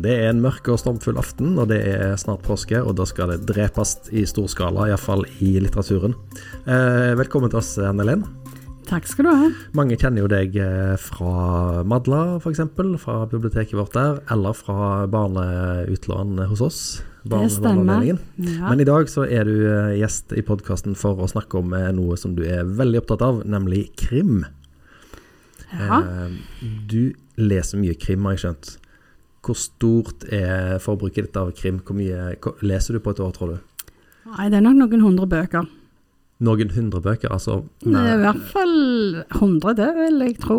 Det er en mørk og stormfull aften, og det er snart påske, og da skal det drepes i stor skala, iallfall i litteraturen. Eh, velkommen til oss, Anne Helen. Takk skal du ha. Mange kjenner jo deg eh, fra Madla, f.eks., fra biblioteket vårt der, eller fra barneutlån hos oss. Det stemmer. Ja. Men i dag så er du eh, gjest i podkasten for å snakke om eh, noe som du er veldig opptatt av, nemlig krim. Ja. Eh, Du leser mye krim, har jeg skjønt. Hvor stort er forbruket ditt av krim? Hvor mye leser du på et år, tror du? Nei, det er nok noen hundre bøker. Noen hundre bøker? Altså, Det er i hvert fall hundre, det vil jeg tro.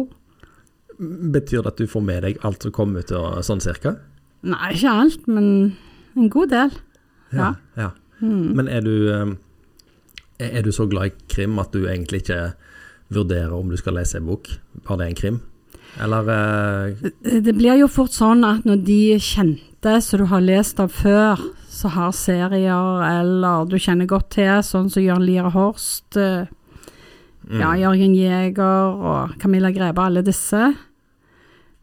betyr det at du får med deg alt som kommer ut, og sånn cirka? Nei, ikke alt, men en god del. Ja. ja. Mm. Men er du, eh, er du så glad i krim at du egentlig ikke vurderer om du skal lese en bok, bare det er en krim? Eller uh... Det blir jo fort sånn at når de kjente som du har lest av før, så har serier eller du kjenner godt til, sånn som Jørn Lier Horst, uh, mm, ja, Jørgen Jæger og Camilla Grebe, alle disse,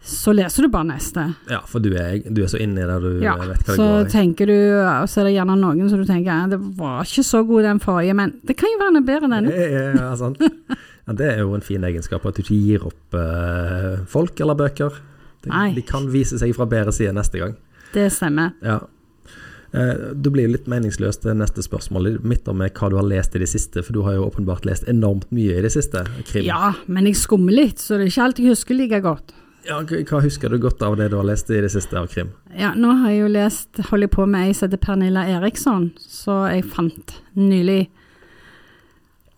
så leser du bare neste. ja, for du er, du er så inne i det, du Ja, vet hva det så går i. tenker du, og så er det gjerne noen som du tenker ja, det var ikke så god den forrige, men det kan jo være den bedre enn denne. Ja, ja, sant. Ja, det er jo en fin egenskap, at du ikke gir opp eh, folk eller bøker. De, de kan vise seg fra bedre side neste gang. Det stemmer. Ja. Eh, det blir litt meningsløst det neste spørsmålet mitt om hva du har lest i det siste, for du har jo åpenbart lest enormt mye i det siste. Krim. Ja, men jeg skummer litt, så det er ikke alt jeg husker like godt. Ja, hva hva husker du godt av det du har lest i det siste av krim? Ja, nå har jeg jo lest, holder jeg på med ei som heter Pernilla Eriksson, så jeg fant nylig.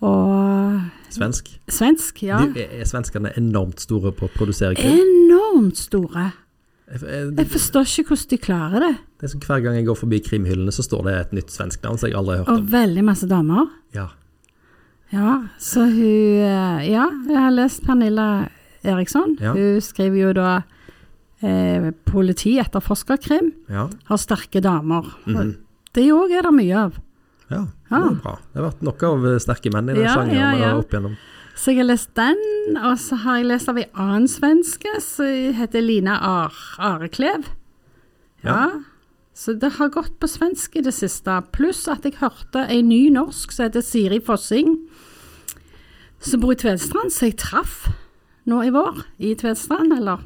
Og Svensk? svensk, ja. De, er, er svenskene enormt store på å produsere krim? Enormt store. Jeg- jeg- Jeg forstår ikke hvordan de klarer det. Det er som Hver gang jeg går forbi krimhyllene, så står det et nytt svensk navn som jeg aldri har hørt Og om. veldig masse damer. Ja. Ja, så hun eh, Ja, jeg har lest Pernilla Eriksson. Ja. Hun skriver jo da eh, politi, etterforskerkrim, Ja. har sterke damer. mhm. Det òg er det mye av. ja. Det Ja. er bra. Det har vært nok av eh, sterke menn i den Ja, sjangeren ja, ja. opp igjennom. Så jeg har lest den, og så har jeg lest av ei annen svenske som heter Lina Ar Areklev. Ja. Så det har gått på svensk i det siste. Pluss at jeg hørte ei ny norsk som heter Siri Fossing, som bor i Tvedestrand, som jeg traff nå i vår, i Tvedestrand, eller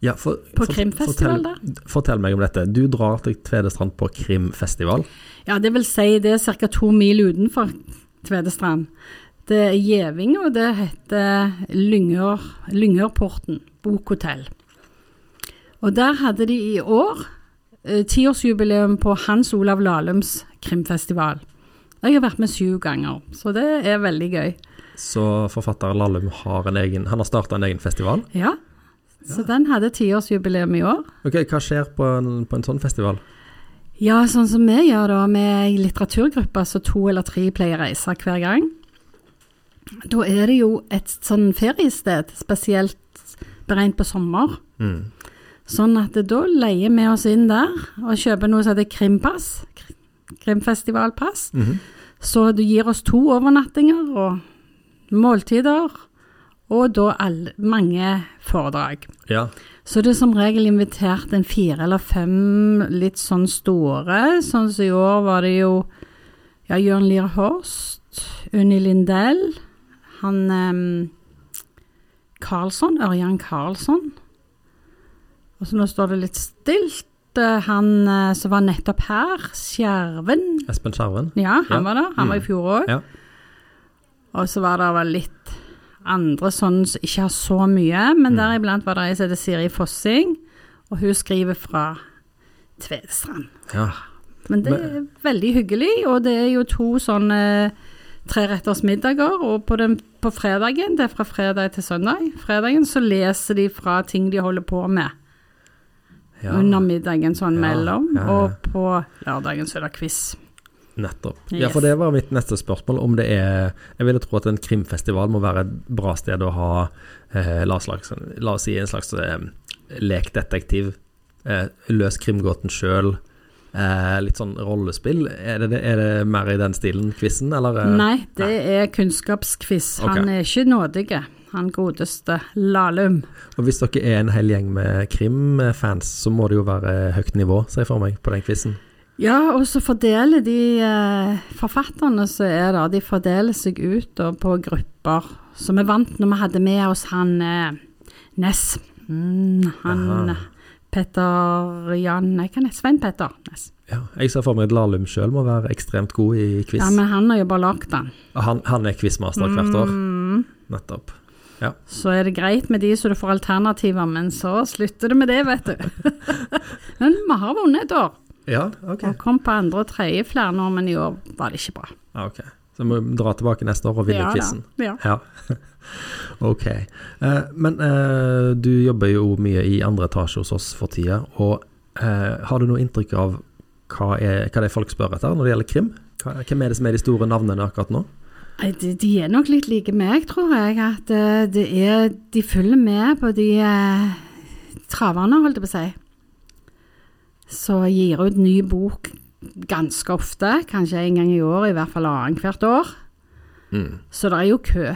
Ja, for, På for, krimfestival, fortell, fortell meg om dette. Du drar til Tvedestrand på krimfestival. Ja, det vil si det er ca. to mil utenfor Tvedestrand. Det er Gjeving, og det heter Lyngør, Lyngørporten bokhotell. Og der hadde de i år eh, tiårsjubileum på Hans Olav Lahlums krimfestival. Jeg har vært med syv ganger, så det er veldig gøy. Så forfatter Lahlum har en egen Han har starta en egen festival. Ja, så den hadde tiårsjubileum i år. Ok, Hva skjer på en, på en sånn festival? Ja, sånn som vi gjør da med ei litteraturgruppe, så to eller tre pleier å reise hver gang. Da er det jo et sånn feriested, spesielt beregnet på sommer. Mm. Sånn at da leier vi oss inn der og kjøper noe som heter krimpass. Krimfestivalpass. Krimfestivalpass. -hmm. Så du gir oss to overnattinger og måltider, og da alle, mange foredrag. Ja. Så det er som regel invitert en fire eller fem litt sånn store. Sånn som i år var det jo ja, Jørn Lier Horst, Unni Lindell, han um, Karlsson, Ørjan Karlsson. Og så nå står det litt stilt. eh, Han eh, som var nettopp her, Skjerven. Espen Skjerven. Ja, han Ja. var der. Han var i Mm. fjor òg. Ja. Og så var det vel litt andre sånn som ikke har så mye, men Mm. deriblant var det ei som heter Siri Fossing, og hun skriver fra Tvedestrand. Ja. Men det er veldig hyggelig, og det er jo to sånne treretters middager, og på, den, på fredagen, det er fra fredag til søndag, fredagen så leser de fra ting de holder på med ja. under middagen sånn Ja, mellom, og på lørdagen så er det quiz. Nettopp. Ja, for det var mitt neste spørsmål. Om det er Jeg ville tro at en krimfestival må være et bra sted å ha eh, la, slags, la oss si en slags eh, lekdetektiv. Eh, løs krimgåten sjøl. Eh, litt sånn rollespill. Er det, er det mer i den stilen, quizen, eller? eh? Nei, det er kunnskapsquiz. Okay. Han er ikke nådig. Han godeste Lahlum. Og hvis dere er en hel gjeng med krimfans, så må det jo være høyt nivå, ser jeg for meg, på den quizen. Ja, og så fordeler de eh, forfatterne som er der, de fordeler seg ut da, på grupper. Så vi vant når vi hadde med oss han eh, Ness. Mm, han Aha. Petter Jan Nei, hva er det? Svein Petter Ness. Ja, jeg ser for meg at Lahlum sjøl må være ekstremt god i quiz. Ja, men han har jo bare lagd den. han, han er quizmaster hvert år. Mm, Nettopp. så er det greit med de så du får alternativer, men så slutter det med det, vet du. men vi har vunnet et år, Ja, ok. og kom på andre og tredje flere år, men i år var det ikke bra. Ok. Så må vi dra tilbake neste år og vinne Ja quizen. Ja. Ja. ok. Eh, men eh, du jobber jo mye i andre etasje hos oss for tida, og eh, har du noe inntrykk av hva, er, hva det er folk spør etter når det gjelder krim? Hva, hvem er det som er de store navnene akkurat nå? De, de er nok litt like meg, tror jeg. At eh, det er De følger med på de eh, traverne, holdt jeg på å si. Så gir ut ny bok ganske ofte, kanskje en gang i år, i hvert fall annethvert år. Mm. Så det er jo kø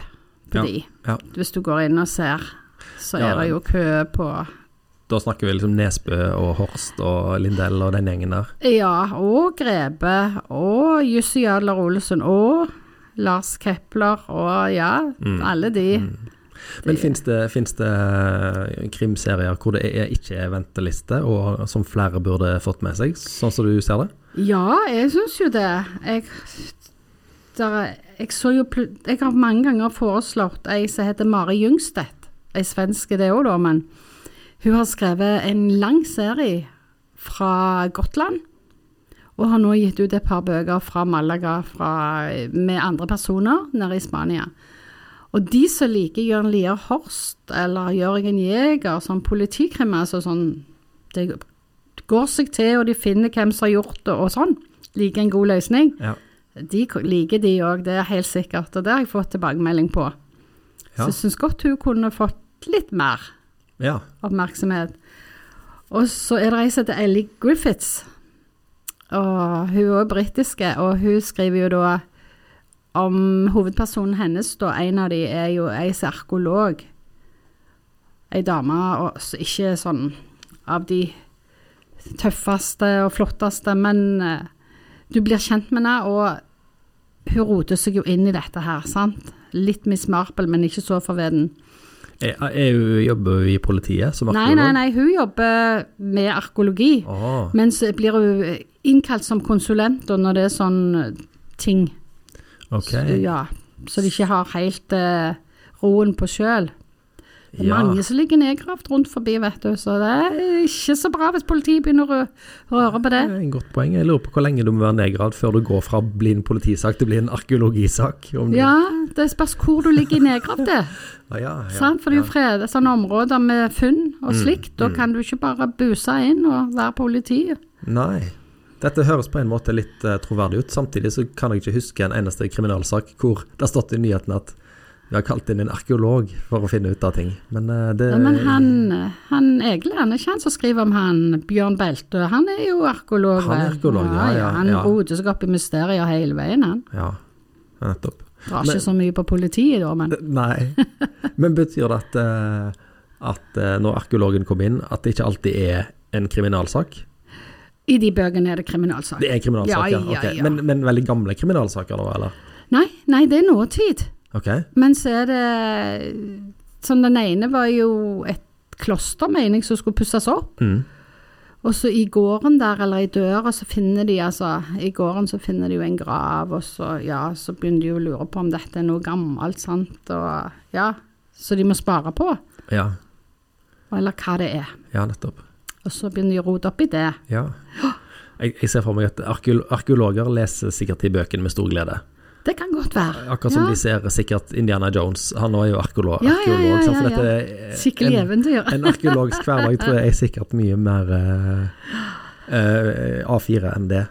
på Ja, de. ja. Hvis du går inn og ser, så Ja. er det jo kø på Da snakker vi liksom Nesbø og Horst og Lindell og den gjengen der. Ja, og Grebe, og Jussi Adler Olsen, og Lars Kepler, og ja, Mm. alle de. Mm. Men fins det, finnes det eh, krimserier hvor det er, ikke er venteliste, og som flere burde fått med seg, sånn som du ser det? Ja, jeg syns jo det. Jeg, der, jeg så jo Jeg har mange ganger foreslått ei som heter Mari Jungstedt. Ei svenske det òg, da, men hun har skrevet en lang serie fra Gotland. Og har nå gitt ut et par bøker fra Malaga fra, med andre personer nede i Spania. Og de som liker Jørn Lier Horst eller Jørgen Jæger som politikrim, altså sånn Det går seg til, og de finner hvem som har gjort det, og sånn. Liker en god løsning. Ja. De liker de òg, det er helt sikkert. Og det har jeg fått tilbakemelding på. Ja. Så jeg syns godt hun kunne fått litt mer Ja. oppmerksomhet. Og så er det ei som heter Ellie Griffiths. Og hun er også britisk, og hun skriver jo da om hovedpersonen hennes, da. En av de er jo ei som er arkeolog. Ei dame og ikke sånn av de tøffeste og flotteste, men eh, du blir kjent med henne, og hun roter seg jo inn i dette her, sant. Litt Miss Marple, men ikke så forveden. Er, er hun, jobber i politiet som Nei, arkeolog? nei, nei, hun jobber med arkeologi. Oh. Men så blir hun innkalt som konsulent når det er sånn ting. Ok. Så, ja, så de ikke har helt uh, roen på sjøl. Det er Ja. mange som ligger nedgravd rundt forbi, vet du, så det er ikke så bra hvis politiet begynner å røre på det. Det en godt poeng. Jeg lurer på hvor lenge du må være nedgravd før du går fra å bli en politisak til å bli en arkeologisak. Om Ja, det spørs hvor du ligger nedgravd. Ah, ja, ja. For det er jo fredet sånne områder med funn og Mm, slikt. Da mm. kan du ikke bare buse inn og være politi. Nei. Dette høres på en måte litt eh, troverdig ut. Samtidig så kan jeg ikke huske en eneste kriminalsak hvor det har stått i nyhetene at vi har kalt inn en arkeolog for å finne ut av ting. Men eh, det Ja, men han, han Egil, han er ikke han som skriver om han Bjørn Belte. Han er jo arkeolog. Han er arkeolog, ja, ja, Han ja. roter seg opp i mysterier hele veien, han. Ja, nettopp. Drar Men- ikke så mye på politiet da, men Nei. Men betyr det at, eh, at når arkeologen kom inn, at det ikke alltid er en kriminalsak? I de bøkene er det kriminalsak. Det er kriminalsaker? Ja, ja, ok. ja. Men, men veldig gamle kriminalsaker da, eller? Nei, nei, det er nåtid. Ok. Men så er det Sånn, den ene var jo et kloster, mener jeg, som skulle pusses opp. Mm. Og så i gården der, eller i døra, så finner de altså I gården så finner de jo en grav, og så, ja, så begynner de jo å lure på om dette er noe gammelt, sant, og ja. Så de må spare på, Ja. eller hva det er. ja, nettopp. Og så begynner de å rote opp i det. Ja. Jeg, jeg ser for meg at arkeologer leser sikkert de bøkene med stor glede. Det kan godt være. Akkurat som Ja. de ser sikkert Indiana Jones. Han er jo arkeolog. Ja, ja, ja, ja, ja, ja. Skikkelig en, eventyr. en arkeologisk hverdag tror jeg er sikkert mye mer uh, uh, A4 enn det.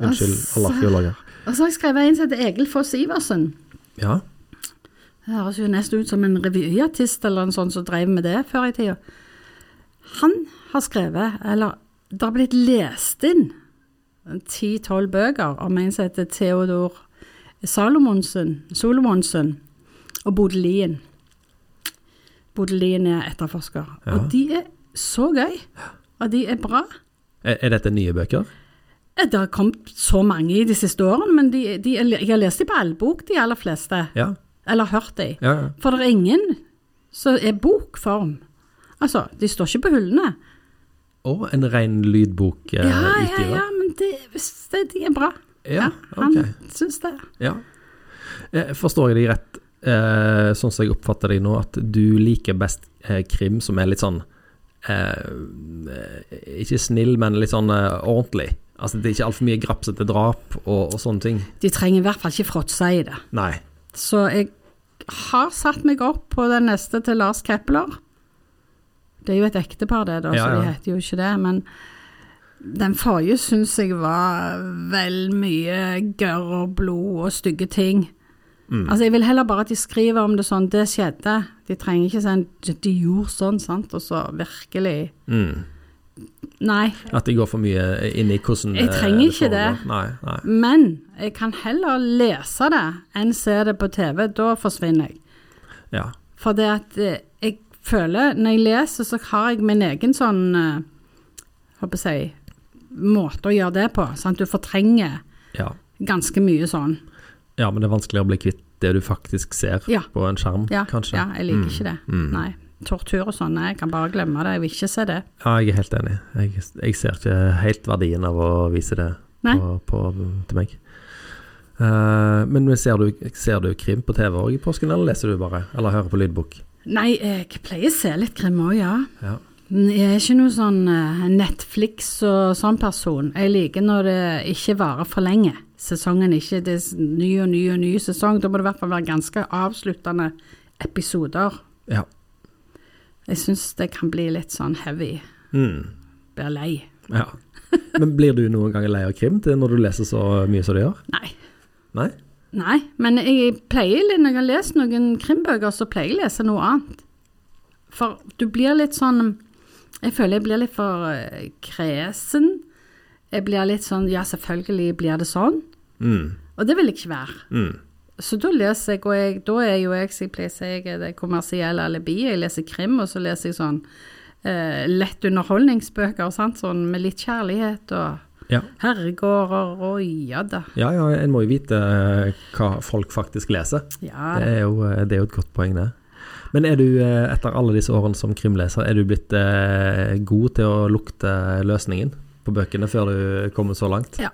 Unnskyld, alle Altså. arkeologer. Og så har jeg skrevet en som heter Egil Foss Iversen. Ja. Det høres jo nesten ut som en revyartist eller en sånn som drev med det før i tida. Han har skrevet, eller det har blitt lest inn ti-tolv bøker om en som heter Theodor Salomonsen, Solomonsen og Bodde Lien. Er etterforsker. Ja. Og de er så gøy. Og de er bra. Er, er dette nye bøker? Det har kommet så mange i de siste årene, men de, de, jeg har lest de på allbok, de aller fleste. Ja. Eller hørt de. ja, ja. For det er ingen som er bokform. Altså, de står ikke på hyllene. Og en ren lydbokutgiver. Ja, ja, ja, men det, det, de er bra. Ja, han okay. syns det. Ja. Eh, Forstår jeg deg rett, eh, sånn som jeg oppfatter deg nå, at du liker best eh, krim som er litt sånn eh, eh, Ikke snill, men litt sånn eh, ordentlig. Altså Det er ikke altfor mye grapsete drap og, og sånne ting. De trenger i hvert fall ikke fråtse i det. Nei. Så jeg har satt meg opp på den neste til Lars Kepler. Det er jo et ektepar, det, da, Ja, så de heter jo ikke det. Men den forrige syns jeg var vel mye gørr og blod og stygge ting. Mm. Altså, jeg vil heller bare at de skriver om det sånn, det skjedde. De trenger ikke sånn, de gjorde sånn, sant, og så virkelig Mm. Nei. At de går for mye inn i hvordan Jeg eh, trenger ikke det. foregår. Nei, nei. Men jeg kan heller lese det enn se det på TV. Da forsvinner jeg. Ja. For det at eh, føler Når jeg leser, så har jeg min egen sånn eh, Håper jeg måte å gjøre det på. Sant? Du fortrenger ja. ganske mye sånn. Ja, men det er vanskelig å bli kvitt det du faktisk ser Ja. på en skjerm, Ja, kanskje. ja jeg liker Mm. ikke det. Mm. Nei. Tortur og sånn, jeg kan bare glemme det. Jeg vil ikke se det. Ja, jeg er helt enig. Jeg, jeg ser ikke helt verdien av å vise det på, på, til meg. Uh, men ser du, ser du krim på TV òg i påsken, eller leser du bare? Eller hører på lydbok? Nei, jeg pleier å se litt krim òg, ja. Ja. Jeg er ikke noe sånn eh, Netflix og sånn person. Jeg liker når det ikke varer for lenge. Sesongen ikke Det er ny og ny og ny sesong. Da må det i hvert fall være ganske avsluttende episoder. Ja. Jeg syns det kan bli litt sånn heavy. Mm. Blir lei. ja. Men blir du noen ganger lei av krim når du leser så mye som du gjør? Nei. Nei? Nei, men jeg pleier litt, når jeg har lest noen krimbøker, så pleier jeg å lese noe annet. For du blir litt sånn Jeg føler jeg blir litt for eh, kresen. Jeg blir litt sånn Ja, selvfølgelig blir det sånn. Mm. Og det vil jeg ikke være. Mm. Så da leser jeg, og jeg, da er jo jeg, som pleier å si, jeg er det kommersielle alibiet. Jeg leser krim, og så leser jeg sånn eh, lett underholdningsbøker, sant? sånn med litt kjærlighet og Ja. herregårder og ja da. ja, ja, en må jo vite eh, hva folk faktisk leser. Ja, Det er jo, eh, det er jo et godt poeng, det. Men er du, eh, etter alle disse årene som krimleser, er du blitt god til å lukte løsningen på bøkene før du kommer så langt? ja.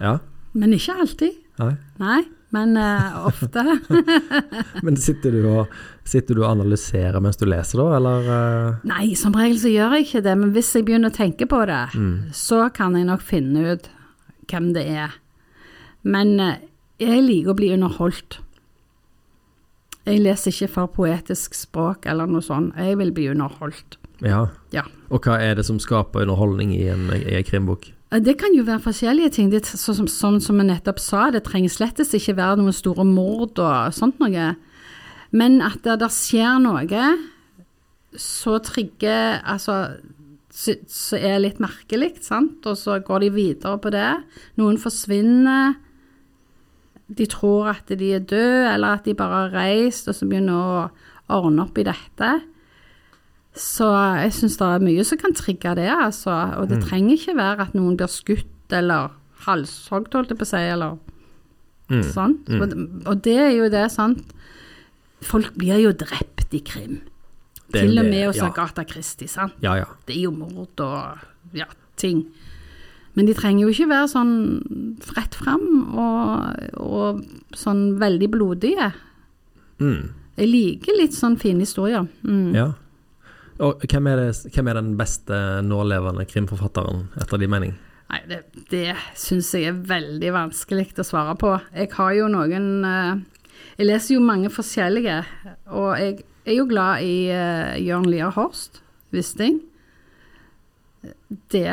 Ja? Men ikke alltid. Nei? Nei, men uh, ofte. Men sitter du, og, sitter du og analyserer mens du leser, da, eller? eh? Nei, som regel så gjør jeg ikke det, men hvis jeg begynner å tenke på det, Mm. så kan jeg nok finne ut hvem det er. Men eh, jeg liker å bli underholdt. Jeg leser ikke for poetisk språk eller noe sånt, jeg vil bli underholdt. Ja. Ja. Og hva er det som skaper underholdning i en, i en krimbok? Eh, Det kan jo være forskjellige ting. Det, så, som, sånn som vi nettopp sa, det trenger slettes ikke være noen store mord og sånt noe. Men at det det skjer noe, så trigger Altså så, så er litt merkelig, sant, og så går de videre på det. Noen forsvinner. De tror at de er døde, eller at de bare har reist, og så begynner å ordne opp i dette. Så jeg syns det er mye som kan trigge det, altså. Og det trenger ikke være at noen blir skutt eller halshogd, holdt jeg på å si, eller Mm. sånn. Og, og det er jo det, sant. Folk blir jo drept i krim. Det Til og med hos ja. Agatha Christie, sant. Ja, ja. Det er jo mord og ja, ting. Men de trenger jo ikke være sånn rett fram og, og sånn veldig blodige. Mm. Jeg liker litt sånn fine historier. Mm. ja. Og hvem er, det, hvem er den beste nålevende krimforfatteren, etter din mening? Nei, det, det syns jeg er veldig vanskelig å svare på. Jeg har jo noen eh, Jeg leser jo mange forskjellige, og jeg er jo glad i uh, Jørn Lier Horst, Wisting. Det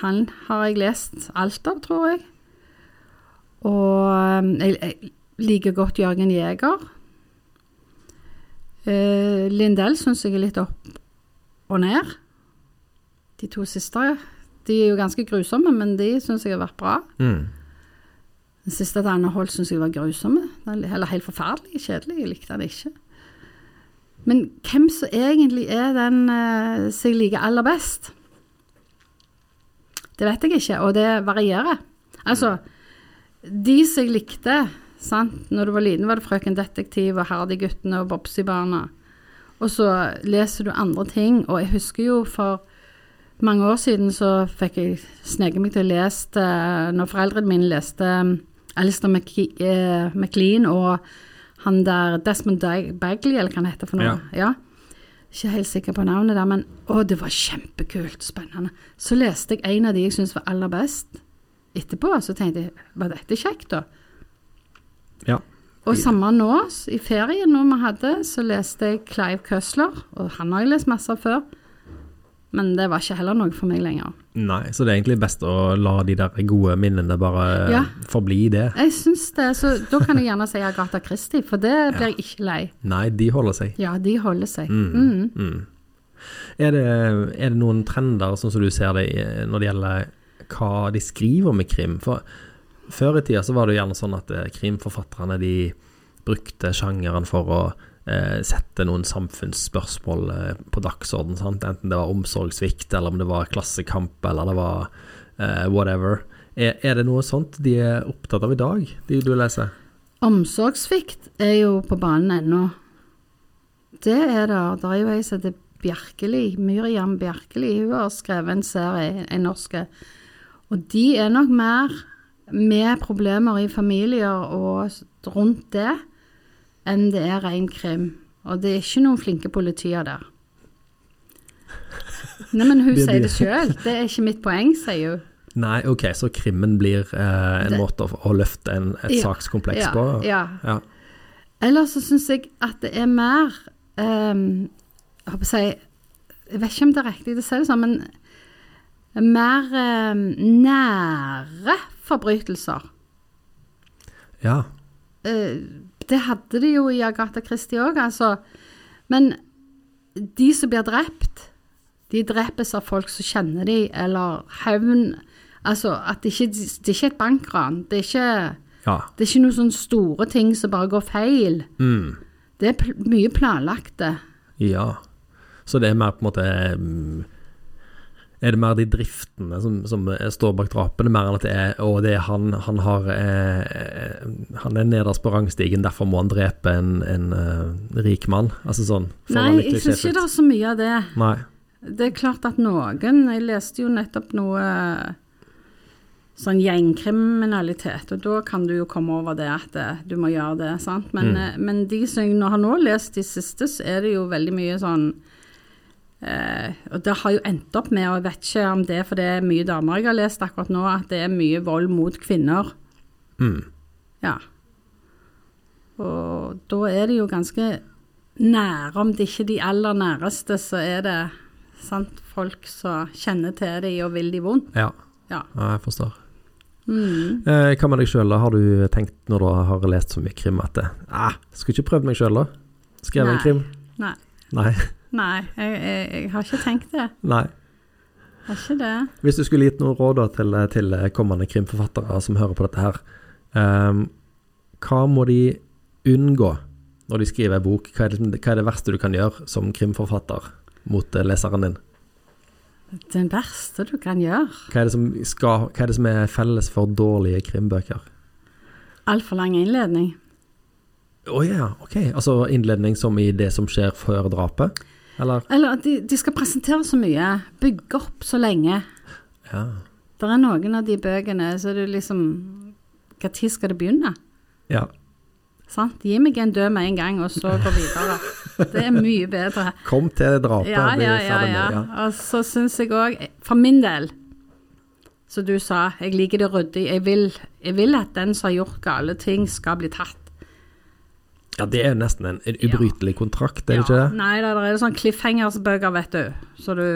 Han har jeg lest alt av, tror jeg. Og eh, jeg, jeg liker godt Jørgen Jæger. Lindell syns jeg er litt opp og ned. De to siste de er jo ganske grusomme, men de syns jeg har vært bra. Mm. Den siste til Anne Holt syns jeg var grusomme. Eller helt forferdelig kjedelig. Jeg likte den ikke. Men hvem som egentlig er den eh, som jeg liker aller best? Det vet jeg ikke, og det varierer. Altså, de som jeg likte sant? Når du var liten, var det Frøken Detektiv og Herdig-guttene og Bobsy-barna. Og så leser du andre ting, og jeg husker jo for mange år siden så fikk jeg sneket meg til å lese eh, Når foreldrene mine leste um, Alistair eh, McLean og han der Desmond Bagley, eller hva han heter for noe. Ja. Ikke helt sikker på navnet der, men å, det var kjempekult, spennende. Så leste jeg en av de jeg syntes var aller best etterpå, så tenkte jeg var dette kjekt, da? Ja. Og samme nå, i ferien nå vi hadde, så leste jeg Clive Cussler, og han har jeg lest masse av før. Men det var ikke heller noe for meg lenger. Nei, så det er egentlig best å la de der gode minnene bare Ja. forbli det. Jeg syns det, så da kan jeg gjerne si Agatha Christie, for det blir jeg ikke lei. Nei, de holder seg. Ja, de holder seg. Mm. Mm. Mm. Er, det, er det noen trender, sånn som du ser det, når det gjelder hva de skriver med krim? For før i tida så var det jo gjerne sånn at eh, krimforfatterne de brukte sjangeren for å eh, sette noen samfunnsspørsmål eh, på dagsorden, sant? enten det var omsorgssvikt, eller om det var klassekamp, eller det var eh, whatever. Er, er det noe sånt de er opptatt av i dag, de du leser? Omsorgssvikt er jo på banen ennå. Det er det. Det er jo ei som heter Bjerkeli, Myriam Bjerkeli. Hun har skrevet en serie, en norske. Og de er nok mer med problemer i familier og rundt det, enn det er ren krim. Og det er ikke noen flinke politier der. Nei, men hun Det sier det sjøl. Det er ikke mitt poeng, sier hun. Nei, ok, så krimmen blir eh, en Det- måte å, å løfte en, et Ja, sakskompleks ja, på? Ja. Ja. Eller så syns jeg at det er mer um, Jeg håper å si Jeg vet ikke om det er riktig å si det sånn, men mer um, nære forbrytelser. ja. Eh, det hadde de jo i Agatha Christie òg, altså. Men de som blir drept, de drepes av folk som kjenner de, eller hevn Altså at det ikke det er ikke et bankran. Det er ikke ja. det er ikke noen sånne store ting som bare går feil. Mm. Det er mye planlagte. Ja. Så det er mer på en måte mm, Er det mer de driftene som, som står bak drapene, mer enn at det er Å, det er han Han har eh, Han er nederst på rangstigen, derfor må han drepe en, en uh, rik mann? Altså sånn? Nei, jeg syns ikke det er så mye av det. Nei. Det er klart at noen Jeg leste jo nettopp noe sånn gjengkriminalitet, og da kan du jo komme over det at eh, du må gjøre det, sant. Men, Mm. eh, men de som jeg nå har nå lest de siste, så er det jo veldig mye sånn eh, Og det har jo endt opp med, og jeg vet ikke om det er fordi det er mye damer jeg har lest akkurat nå, at det er mye vold mot kvinner. Mm. Ja. Og da er det jo ganske nære, om det ikke er de aller næreste, så er det sant, folk som kjenner til de og vil de vondt. Ja. Ja. ja, jeg forstår. Mm. Eh, hva med deg sjøl, da? Har du tenkt når du har lest så mye krim at det, ah, Skulle ikke prøvd meg sjøl, da? Skrevet en krim? Nei. Nei. Nei, jeg, jeg, jeg har ikke tenkt det. Nei. Har ikke det. Hvis du skulle gitt noen råd til, til kommende krimforfattere som hører på dette her, um, hva må de unngå når de skriver en bok? Hva er, det, hva er det verste du kan gjøre som krimforfatter mot eh, leseren din? Det verste du kan gjøre. Hva er det som, skal, er, det som er felles for dårlige krimbøker? Altfor lang innledning. Å ja, ok. Altså innledning som i det som skjer før drapet? Eller? Eller de, de skal presentere så mye, bygge opp så lenge. Ja. Det er noen av de bøkene så er det liksom Når skal det begynne? ja. Sant? Gi meg en død med en gang, og så gå videre. Det er mye bedre. Kom til drapet. Ja, ja, ja, ja. ja. Og så syns jeg òg, for min del, som du sa, jeg liker det ryddig. Jeg vil, jeg vil at den som har gjort gale ting, skal bli tatt. Ja, det er nesten en, en ubrytelig kontrakt, er det ikke det? Nei, det er sånn cliffhangers-bøker, vet du. Så du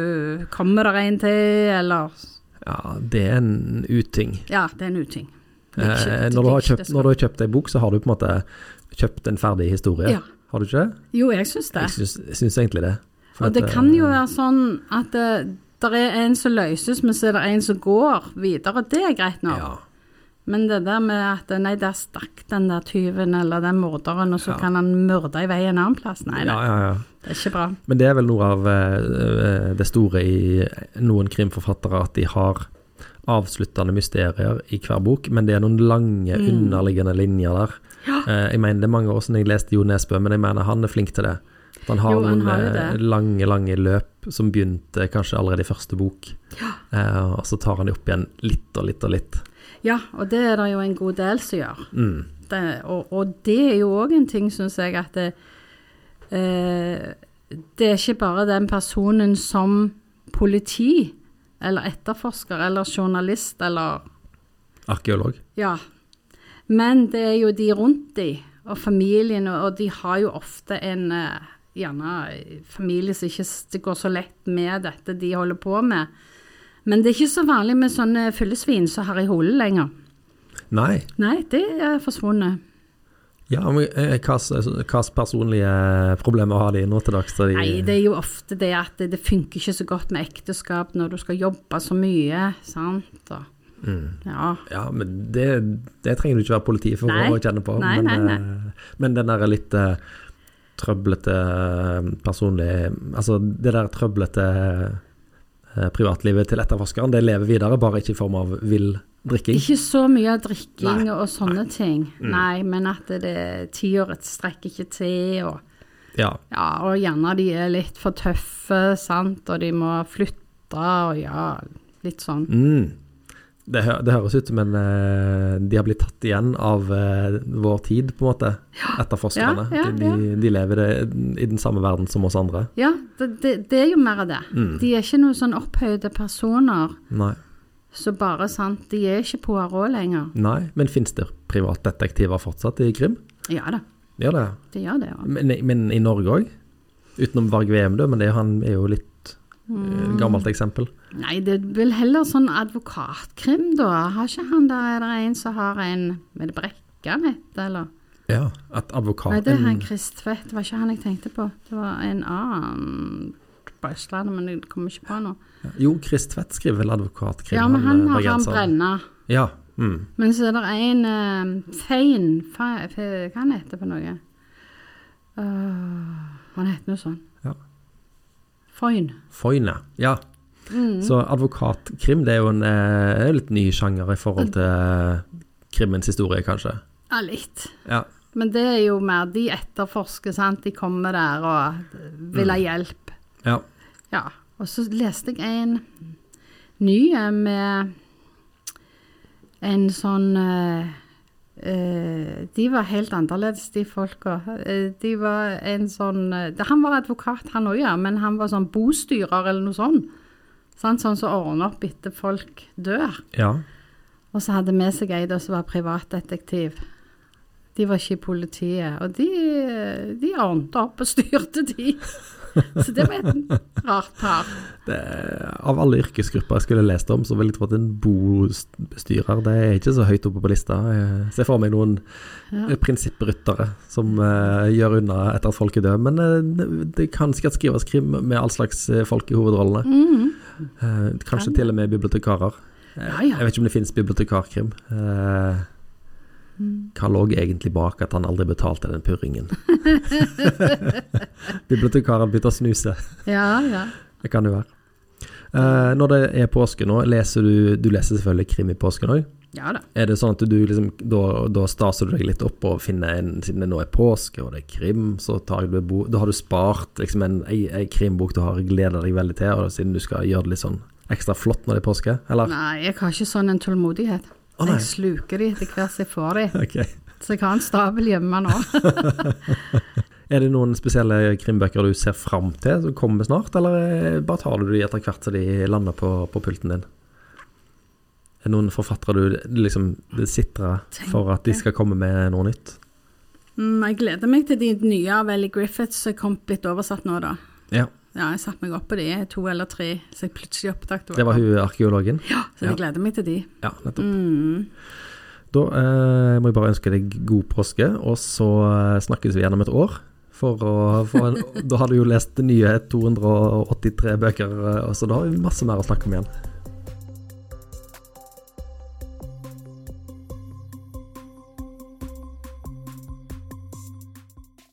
Kommer der en til, eller Ja, det er en uting. Ja, det er en uting. Eh, når, du har kjøpt, når du har kjøpt ei bok, så har du på en måte kjøpt en ferdig historie. Ja. Har du ikke det? Jo, jeg syns det. Jeg syns, jeg syns egentlig det. For Og det at, kan jo eh, være sånn at det, det er en som løses, men så er det en som går videre. Det er greit nå. Ja. Men det der med at nei, der stakk den der tyven eller den morderen, og så Ja. kan han myrde i vei en annen plass. Nei, nei, ja, ja. det er ikke bra. Men det er vel noe av uh, det store i noen krimforfattere, at de har avsluttende mysterier i hver bok, men det er noen lange, Mm. underliggende linjer der. Uh, jeg mener det er mange år siden jeg leste Jo Nesbø, men jeg mener han er flink til det. At han har Jo, han noen har eh, lange, lange løp som begynte kanskje allerede i første bok, uh, og så tar han det opp igjen litt og litt og litt. Ja, og det er det jo en god del som gjør. Mm. Det, og, og det er jo òg en ting, syns jeg, at det, eh, det er ikke bare den personen som politi eller etterforsker eller journalist eller Arkeolog. Ja. Men det er jo de rundt de, og familien, og de har jo ofte en eh, gjerne eh, familie som ikke det går så lett med dette de holder på med. Men det er ikke så vanlig med sånne fyllesvin som Harry Hole lenger. Nei. Nei, det er forsvunnet. Ja, men Hvilke hva slags personlige problemer har de nå til dags? De, Nei, det er jo ofte det at det, funker ikke så godt med ekteskap når du skal jobbe så mye, sant. Og, Mm. ja. Ja, men det, det trenger du ikke være politi for Nei. å kjenne på. Nei, men, nei, nei. eh, men den der litt uh, trøblete eh, personlig Altså det der trøblete eh, privatlivet til etterforskeren, det lever videre, bare ikke i form av vill drikking. Ikke så mye drikking Nei. og sånne ting. Mm. Nei, men at det, tida strekker ikke til, og, Ja. ja, og gjerne de er litt for tøffe, sant, og de må flytte, og ja, litt sånn. Mm. Det, hø det høres ut som en uh, De har blitt tatt igjen av uh, vår tid, på en måte. Etterforskerne. Ja, ja, de, de, lever det, i den samme verden som oss andre. Ja, det, det, det er jo mer av det. Mm. De er ikke noen sånn opphøyde personer, Nei. så bare sant, de er ikke Poirot lenger. Nei. Men fins det privatdetektiver fortsatt i krim? Ja da, Gjør det? det gjør det. Ja. Men, men i Norge òg? Utenom Varg Veum, da, men det, han er jo litt Mm. eh, gammelt eksempel. Nei, det er vel heller sånn advokatkrim, da. Har ikke han der, er det en som har en Er det Brekke mitt, eller? Ja, at advokaten Nei, det er han Kristvedt, det var ikke han jeg tenkte på. Det var en annen på Østlandet, men jeg kommer ikke på nå. Jo, Chris Tvedt skriver vel advokatkrim. Ja, men han han har han brenna. Ja. Mm. Men så er det en uh, Fein fe, fe, Hva han heter på noe? Uh, han heter noe sånn. Ja. Foyn. Foyne. Ja. Mm. Så advokatkrim det er jo en eh, litt ny sjanger i forhold til eh, krimmens historie, kanskje. Ja, litt. Ja. Men det er jo mer De etterforsker, sant. De kommer der og vil ha hjelp. ja. Ja. Og så leste jeg en ny eh, med en sånn eh, De var helt annerledes, de folka. Eh, de var en sånn eh, Han var advokat, han òg, ja, men han var sånn bostyrer eller noe sånt. Sånn som ordner opp etter folk dør. ja. Og så hadde med seg ei som var privatdetektiv. De var ikke i politiet, og de, de ordnet opp og styrte, de. Så det var et rart par. Det, av alle yrkesgrupper jeg skulle lest om, så ville jeg trodd en bostyrer Det er ikke så høyt oppe på lista. Jeg ser for meg noen Ja. prinsippryttere som uh, gjør unna etter at folk er døde. Men uh, det, kan sikkert skrives krim med all slags eh, folk i hovedrollene. Mm. Uh, kanskje Kan til og med bibliotekarer. Ja, ja. Jeg vet ikke om det finnes bibliotekarkrim. Mm. Hva lå egentlig bak at han aldri betalte den purringen? Bibliotekaren begynte å snuse. Ja, ja. Det kan det være. Uh, når det er påske nå, leser du Du leser selvfølgelig krim i påsken òg. Ja da. Er det sånn at du liksom da, da staser du deg litt opp og finner en Siden det nå er påske og det er krim, så tar du bo, Da har du spart liksom en, en, en krimbok du har gleda deg veldig til, og siden du skal gjøre det litt sånn ekstra flott når det er påske, eller? Nei, jeg har ikke sånn en tålmodighet. Nei. jeg sluker de etter hvert som jeg får de. Okay. Så jeg har en stabel hjemme nå. Er det noen spesielle krimbøker du ser fram til som kommer snart, eller eh, bare tar du de etter hvert som de lander på, på pulten din? Er det noen forfattere du liksom sitrer for at de skal komme med noe nytt? Mm, jeg gleder meg til de nye av Ellie Griffiths som er kommet litt oversatt nå, da. Ja. Ja, jeg satte meg opp på de, to eller tre, så jeg plutselig oppdaget Det var hun arkeologen? Ja, så Ja. jeg gleder meg til de. Ja, nettopp. Mm. Da eh, må jeg bare ønske deg god påske, og så eh, snakkes vi igjen om et år. For å få en, da har du jo lest nye 283 bøker, eh, så da har vi masse mer å snakke om igjen.